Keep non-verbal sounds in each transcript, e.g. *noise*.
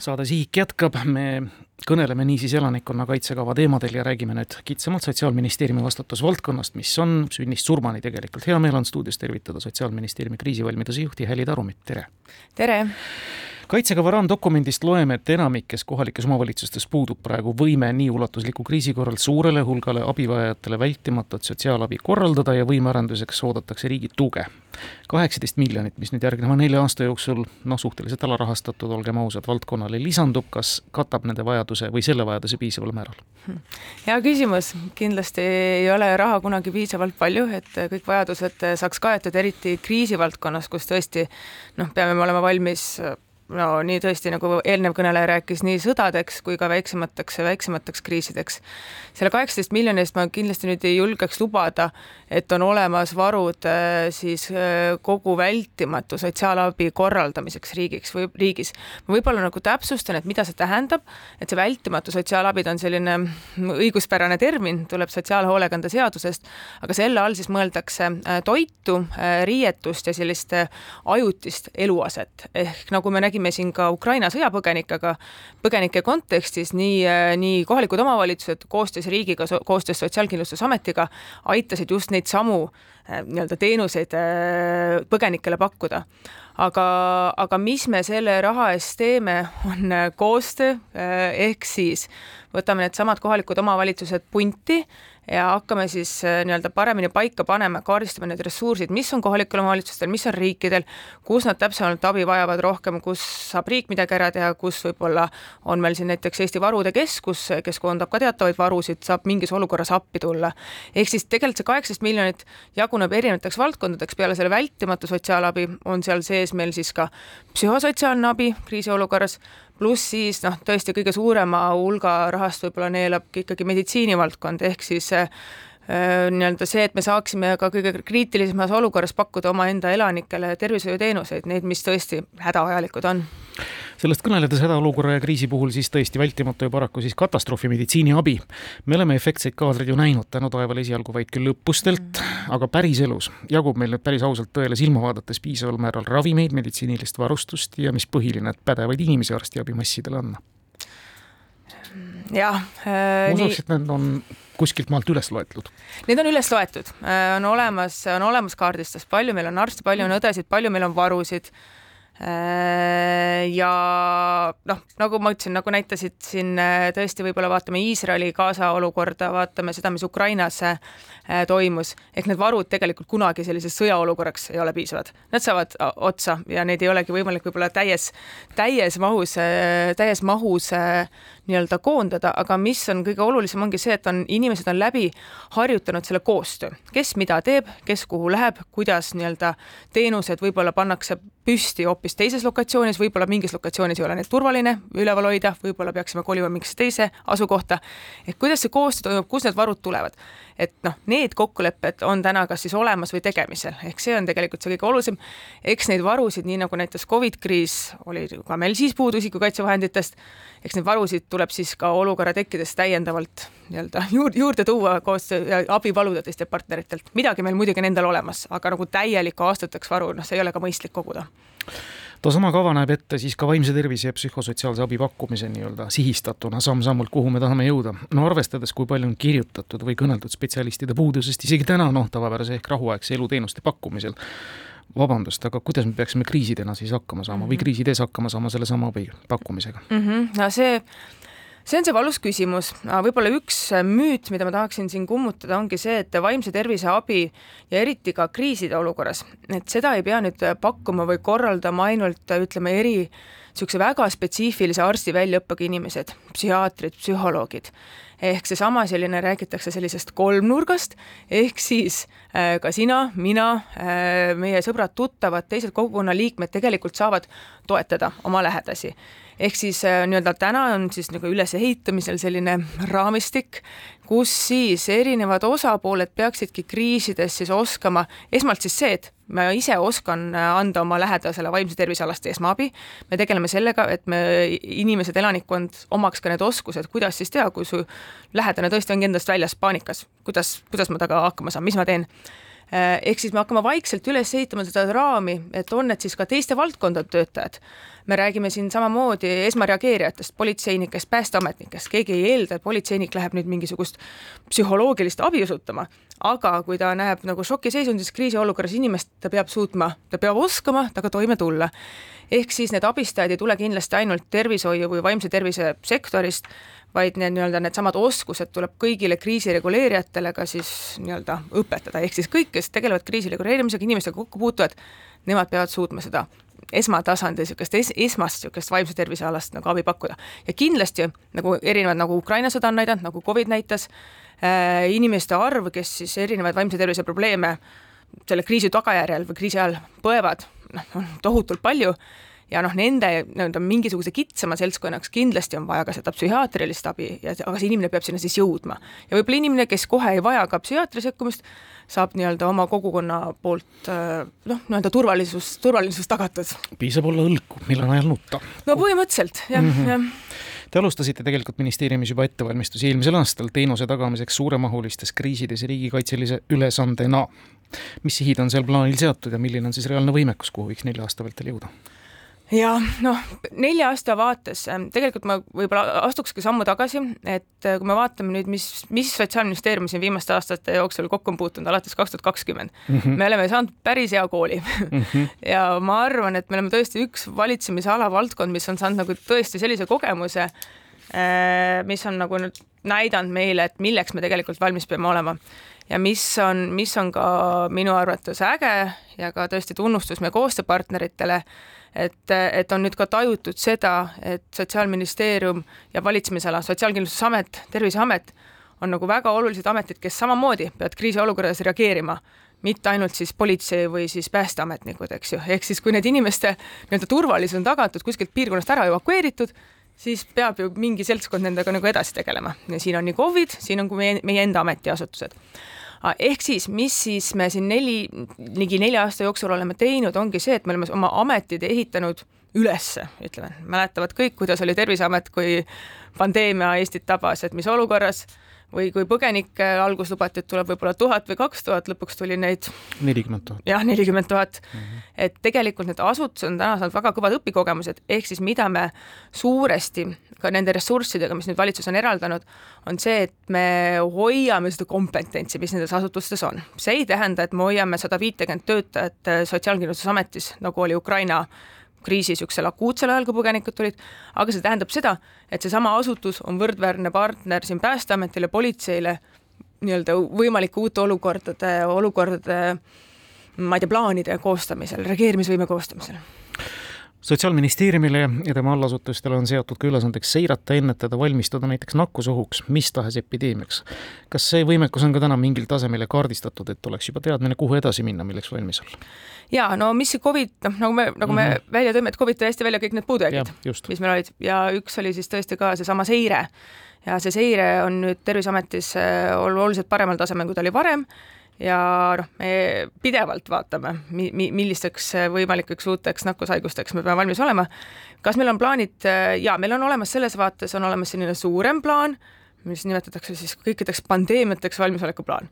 saade Sihik jätkab, me kõneleme niisiis elanikkonnakaitsekava teemadel ja räägime nüüd kitsamalt Sotsiaalministeeriumi vastutusvaldkonnast, mis on sünnist surmani tegelikult. hea meel on stuudios tervitada Sotsiaalministeeriumi kriisivalmiduse juhti Häli Tarumit, tere! tere! Kaitsekava raamdokumendist loeme, et enamikes kohalikes omavalitsustes puudub praegu võime nii ulatusliku kriisi korral suurele hulgale abivajajatele vältimatut sotsiaalabi korraldada ja võimearenduseks oodatakse riigi tuge. kaheksateist miljonit, mis nüüd järgneva nelja aasta jooksul noh, suhteliselt alarahastatud, olgem ausad, valdkonnale lisandub, kas katab nende vajaduse või selle vajaduse piisaval määral? hea küsimus, kindlasti ei ole raha kunagi piisavalt palju, et kõik vajadused saaks kaetud, eriti kriisivaldkonnas, kus tõesti noh, peame me olema valmis no nii tõesti, nagu eelnev kõneleja rääkis, nii sõdadeks kui ka väiksemateks ja väiksemateks kriisideks. selle kaheksateist miljoni eest ma kindlasti nüüd ei julgeks lubada, et on olemas varud äh, siis äh, kogu vältimatu sotsiaalabi korraldamiseks riigiks või riigis. ma võib-olla nagu täpsustan, et mida see tähendab, et see vältimatu sotsiaalabi, ta on selline õiguspärane termin, tuleb sotsiaalhoolekande seadusest, aga selle all siis mõeldakse äh, toitu, riietust ja sellist ajutist eluaset, ehk nagu me nägime, räägime siin ka Ukraina sõjapõgenikega, põgenike kontekstis nii, nii kohalikud omavalitsused koostöös riigiga, koostöös Sotsiaalkindlustusametiga aitasid just neid samu äh, nii-öelda teenuseid äh, põgenikele pakkuda. Aga, aga mis me selle raha eest teeme, on äh, koostöö, ehk siis võtame needsamad kohalikud omavalitsused punti ja hakkame siis äh, nii-öelda paremini paika panema, kaardistama need ressursid, mis on kohalikel omavalitsustel, mis on riikidel, kus nad täpsemalt abi vajavad rohkem, kus saab riik midagi ära teha, kus võib-olla on meil siin näiteks Eesti Varude Keskus, kes koondab ka teatavaid varusid, saab mingis olukorras appi tulla. ehk siis tegelikult see kaheksateist miljonit jaguneb erinevateks valdkondadeks, peale selle vältimatu sotsiaalabi on seal sees meil siis ka psühhosotsiaalne abi kriisiolukorras, pluss siis noh, tõesti kõige suurema hulga rahast võib-olla neelab ikkagi meditsiinivaldkond, ehk siis äh, nii-öelda see, et me saaksime ka kõige kriitilisemas olukorras pakkuda omaenda elanikele tervishoiuteenuseid, neid, mis tõesti hädavajalikud on sellest kõneledes hädaolukorra ja kriisi puhul siis tõesti vältimatu ja paraku siis katastroofimeditsiini abi. me oleme efektseid kaadreid ju näinud tänu taevale esialgu vaid küll õppustelt mm., aga päriselus jagub meil nüüd päris ausalt tõele silma vaadates piisaval määral ravimeid, meditsiinilist varustust ja mis põhiline, et pädevaid inimesi arstiabi massidele anda jah äh,. ma usuks, et need on kuskilt maalt üles loetud? Need on üles loetud, äh, on olemas, on olemas kaardistus, palju meil on arste, palju on õdesid, palju meil on varusid ja noh, nagu ma ütlesin, nagu näitasid siin äh, tõesti, võib-olla vaatame Iisraeli Gaza olukorda, vaatame seda, mis Ukrainas äh, toimus, ehk need varud tegelikult kunagi selliseks sõjaolukorraks ei ole piisavad. Nad saavad otsa ja neid ei olegi võimalik võib-olla täies, täies mahus, täies mahus nii-öelda koondada, aga mis on kõige olulisem, ongi see, et on, inimesed on läbi harjutanud selle koostöö, kes mida teeb, kes kuhu läheb, kuidas nii-öelda teenused võib-olla pannakse püsti hoopis teises lokatsioonis, võib-olla mingis lokatsioonis ei ole neid turvaline üleval hoida, võib-olla peaksime kolima mingisse teise asukohta. et kuidas see koostöö toimub, kust need varud tulevad? et noh, need kokkulepped on täna kas siis olemas või tegemisel, ehk see on tegelikult see kõige olulisem. eks neid varusid, nii nagu näiteks Covid kriis oli ka meil siis puudu isikukaitsevahenditest, eks neid varusid tuleb siis ka olukorra tekkides täiendavalt nii-öelda *laughs* juurde, juurde tuua koos abi paluda teistelt partneritelt. midagi meil muidugi on endal olemas, aga nagu täielikku aastateks varu, noh, see ei ole ka mõistlik koguda toosama kava näeb ette siis ka vaimse tervise ja psühhosotsiaalse abi pakkumise nii-öelda sihistatuna samm-sammult, kuhu me tahame jõuda. no arvestades, kui palju on kirjutatud või kõneldud spetsialistide puudusest isegi täna noh, tavapärase ehk rahuaegse eluteenuste pakkumisel, vabandust, aga kuidas me peaksime kriisidena siis hakkama saama mm -hmm. või mhm. kriisides hakkama saama sellesama abi pakkumisega mm? -hmm. no see see on see valus küsimus, võib-olla üks müüt, mida ma tahaksin siin kummutada, ongi see, et vaimse tervise abi ja eriti ka kriiside olukorras, et seda ei pea nüüd pakkuma või korraldama ainult ütleme, eri niisuguse väga spetsiifilise arsti väljaõppega inimesed, psühhiaatrid, psühholoogid. Ehk seesama selline, räägitakse sellisest kolmnurgast, ehk siis äh, ka sina, mina äh,, meie sõbrad-tuttavad, teised kogukonna liikmed tegelikult saavad toetada oma lähedasi ehk siis äh, nii-öelda täna on siis nagu ülesehitamisel selline raamistik, kus siis erinevad osapooled peaksidki kriisides siis oskama, esmalt siis see, et ma ise oskan äh, anda oma lähedasele vaimse tervise alast esmaabi, me tegeleme sellega, et me, inimesed, elanikkond omaks ka need oskused, kuidas siis teha, kui su lähedane tõesti ongi endast väljas paanikas, kuidas, kuidas ma temaga hakkama saan, mis ma teen ehk siis me hakkame vaikselt üles ehitama seda raami, et on need siis ka teiste valdkondade töötajad. me räägime siin samamoodi esmareageerijatest, politseinikest, päästeametnikest, keegi ei eelda, et politseinik läheb nüüd mingisugust psühholoogilist abi osutama, aga kui ta näeb nagu šokiseisundis kriisiolukorras inimest, ta peab suutma, ta peab oskama temaga toime tulla. ehk siis need abistajad ei tule kindlasti ainult tervishoiu või vaimse tervise sektorist, vaid need nii-öelda needsamad oskused tuleb kõigile kriisireguleerijatele ka siis nii-öelda õpetada, ehk siis kõik, kes tegelevad kriisi reguleerimisega, inimestega kokku puutuvad, nemad peavad suutma seda esmatasandi niisugust es, esmast niisugust vaimse tervise alast nagu abi pakkuda. ja kindlasti nagu erinevad, nagu Ukraina sõda on näidanud, nagu Covid näitas äh,, inimeste arv, kes siis erinevaid vaimse tervise probleeme selle kriisi tagajärjel või kriisi ajal põevad, noh, on tohutult palju ja noh, nende nii-öelda mingisuguse kitsama seltskonnaks kindlasti on vaja ka seda psühhiaatrilist abi ja aga see inimene peab sinna siis jõudma. ja võib-olla inimene, kes kohe ei vaja ka psühhiaatri sekkumist, saab nii-öelda oma kogukonna poolt äh, noh, nii-öelda turvalisus, turvalisus tagatud. piisab olla õlku, millal ajal nutta. no põhimõtteliselt jah mm, -hmm. jah Te alustasite tegelikult ministeeriumis juba ettevalmistusi eelmisel aastal teenuse tagamiseks suuremahulistes kriisides riigikaitselise ülesandena. mis sihid on seal plaanil seatud ja milline on siis reaalne võimekus, kuhu võiks nelja aasta vältel jõuda? Ja noh, nelja aasta vaates ähm, tegelikult ma võib-olla astukski sammu tagasi, et äh, kui me vaatame nüüd, mis, mis Sotsiaalministeerium siin viimaste aastate jooksul kokku on puutunud alates kaks tuhat kakskümmend, mhm. me oleme saanud päris hea kooli mm. -hmm. *laughs* ja ma arvan, et me oleme tõesti üks valitsemisala valdkond, mis on saanud nagu tõesti sellise kogemuse, äh, mis on nagu näidanud meile, et milleks me tegelikult valmis peame olema ja mis on, mis on ka minu arvates äge ja ka tõesti tunnustus meie koostööpartneritele et, et on nüüd ka tajutud seda, et Sotsiaalministeerium ja valitsemisala, Sotsiaalkindlustusamet, Terviseamet on nagu väga olulised ametid, kes samamoodi peavad kriisiolukorras reageerima mitte ainult siis politsei või siis päästeametnikud, eks ju, ehk siis kui need inimeste nii-öelda turvalisus on tagatud, kuskilt piirkonnast ära evakueeritud, siis peab ju mingi seltskond nendega nagu edasi tegelema. Ja siin on nii KOV-id, siin on ka meie, meie enda ametiasutused ehk siis, mis siis me siin neli, ligi nelja aasta jooksul oleme teinud, ongi see, et me oleme oma ametid ehitanud ülesse, ütleme, mäletavad kõik, kuidas oli Terviseamet, kui pandeemia Eestit tabas, et mis olukorras või kui põgenikke algus lubati, et tuleb võib-olla tuhat või kaks tuhat, lõpuks tuli neid nelikümmend tuhat. jah, nelikümmend tuhat. Mhm. et tegelikult need asutused on täna saanud väga kõvad õpikogemused, ehk siis mida me suuresti ka nende ressurssidega, mis nüüd valitsus on eraldanud, on see, et me hoiame seda kompetentsi, mis nendes asutustes on. see ei tähenda, et me hoiame sada viitekümmet töötajat Sotsiaalkindlustusametis, nagu oli Ukraina kriisi niisugusel akuutsel ajal, kui põgenikud tulid, aga see tähendab seda, et seesama asutus on võrdväärne partner siin Päästeametile, politseile, nii-öelda võimalike uute olukordade, olukordade ma ei tea, plaanide koostamisel, reageerimisvõime koostamisel sotsiaalministeeriumile ja tema allasutustele on seatud ka ülesandeks seirata, ennetada, valmistuda näiteks nakkusohuks, mis tahes epideemiaks. kas see võimekus on ka täna mingil tasemel kaardistatud, et oleks juba teadmine, kuhu edasi minna, milleks valmis olla? ja no mis see Covid, noh nagu me, nagu me mm -hmm. välja tõime, et Covid tõi hästi välja kõik need puudujäägid, mis meil olid ja üks oli siis tõesti ka seesama seire ja see seire on nüüd Terviseametis äh, oluliselt paremal tasemel, kui ta oli varem ja noh, me pidevalt vaatame, mi-, mi-, millisteks võimalikeks uuteks nakkushaigusteks me peame valmis olema. kas meil on plaanid, jaa, meil on olemas selles vaates, on olemas selline suurem plaan, mis nimetatakse siis kõikideks pandeemiateks valmisoleku plaan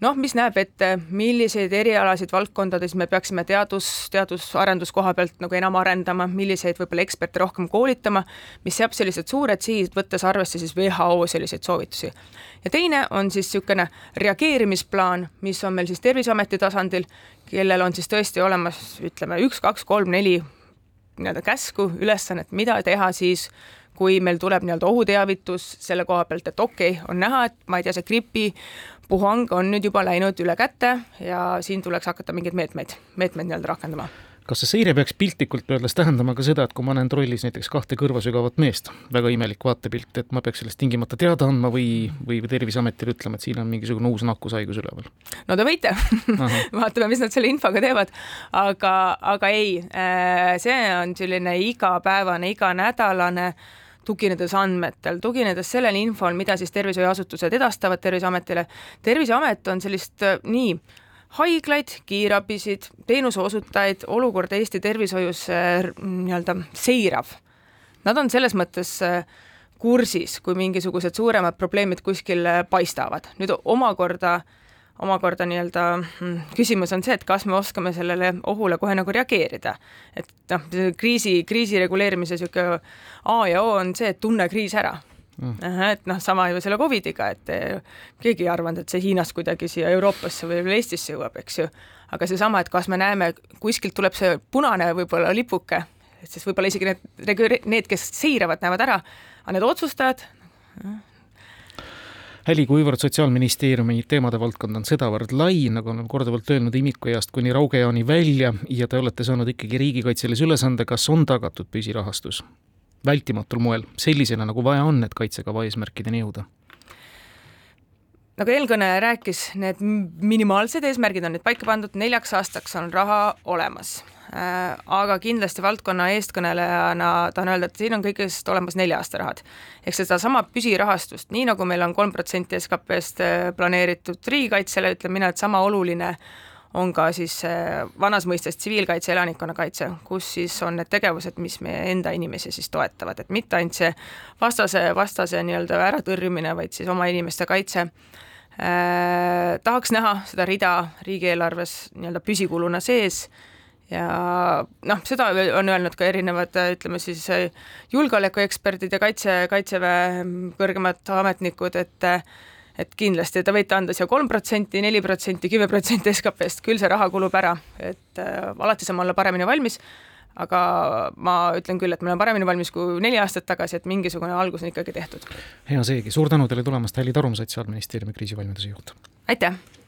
noh, mis näeb ette, milliseid erialasid valdkondades me peaksime teadus, teadus-arendus koha pealt nagu enam arendama, milliseid võib-olla eksperte rohkem koolitama, mis seab sellised suured sihid, võttes arvesse siis WHO selliseid soovitusi. ja teine on siis niisugune reageerimisplaan, mis on meil siis Terviseameti tasandil, kellel on siis tõesti olemas, ütleme, üks, kaks, kolm, neli nii-öelda käsku, ülesannet, mida teha siis, kui meil tuleb nii-öelda ohuteavitus selle koha pealt, et okei okay,, on näha, et ma ei tea, see gripipuhang on nüüd juba läinud üle käte ja siin tuleks hakata mingeid meetmeid, meetmeid nii-öelda rakendama. Kas see seire peaks piltlikult öeldes tähendama ka seda, et kui ma näen trollis näiteks kahte kõrvasügavat meest, väga imelik vaatepilt, et ma peaks sellest tingimata teada andma või, või Terviseametile ütlema, et siin on mingisugune uus nakkushaigus üleval? no te võite. *laughs* Vaatame, mis nad selle infoga teevad, aga, aga ei, äh, see on selline igapäevane, iganädalane äh, tuginedes andmetel, tuginedes sellele infol, mida siis tervishoiuasutused edastavad Terviseametile. terviseamet on sellist äh, nii haiglaid, kiirabisid, teenuse osutajaid, olukorda Eesti tervishoius äh, nii-öelda seirav. Nad on selles mõttes äh, kursis, kui mingisugused suuremad probleemid kuskil paistavad. nüüd omakorda omakorda nii-öelda mm, küsimus on see, et kas me oskame sellele ohule kohe nagu reageerida. et noh, kriisi, kriisi reguleerimise niisugune A ja O on see, et tunne kriis ära mm.. et noh, sama ju selle Covidiga, et eh, keegi ei arvanud, et see Hiinast kuidagi siia Euroopasse või Eestisse jõuab, eks ju. aga seesama, et kas me näeme, kuskilt tuleb see punane võib-olla lipuke, et siis võib-olla isegi need, need, kes seiravad, näevad ära, aga need otsustajad, Häli, kuivõrd Sotsiaalministeeriumi teemade valdkond on sedavõrd lai, nagu olen korduvalt öelnud, imikueast kuni Raugejaani välja ja te olete saanud ikkagi riigikaitselise ülesande, kas on tagatud püsirahastus? vältimatul moel, sellisena, nagu vaja on, et kaitsekava eesmärkideni jõuda? Nagu eelkõneleja rääkis, need minimaalsed eesmärgid on nüüd paika pandud, neljaks aastaks on raha olemas Äh, aga kindlasti valdkonna eestkõnelejana tahan öelda, et siin on kõigest olemas nelja aasta rahad. ehk sedasama püsirahastust, nii nagu meil on kolm protsenti SKP-st äh, planeeritud riigikaitsele, ütlen mina, et sama oluline on ka siis äh, vanas mõistes tsiviilkaitse, elanikkonnakaitse, kus siis on need tegevused, mis meie enda inimesi siis toetavad, et mitte ainult see vastase, vastase nii-öelda äratõrjumine, vaid siis oma inimeste kaitse eh,. tahaks näha seda rida riigieelarves nii-öelda püsikuluna sees ja noh, seda on öelnud ka erinevad, ütleme siis julgeolekueksperdid ja kaitse, kaitseväe kõrgemad ametnikud, et et kindlasti te võite anda siia kolm protsenti, neli protsenti, kümme protsenti SKP-st, küll see raha kulub ära, et äh, alati saame olla paremini valmis, aga ma ütlen küll, et me oleme paremini valmis kui neli aastat tagasi, et mingisugune algus on ikkagi tehtud. hea seegi, suur tänu teile tulemast, Häli Tarum, Sotsiaalministeeriumi kriisivalmiduse juht! aitäh!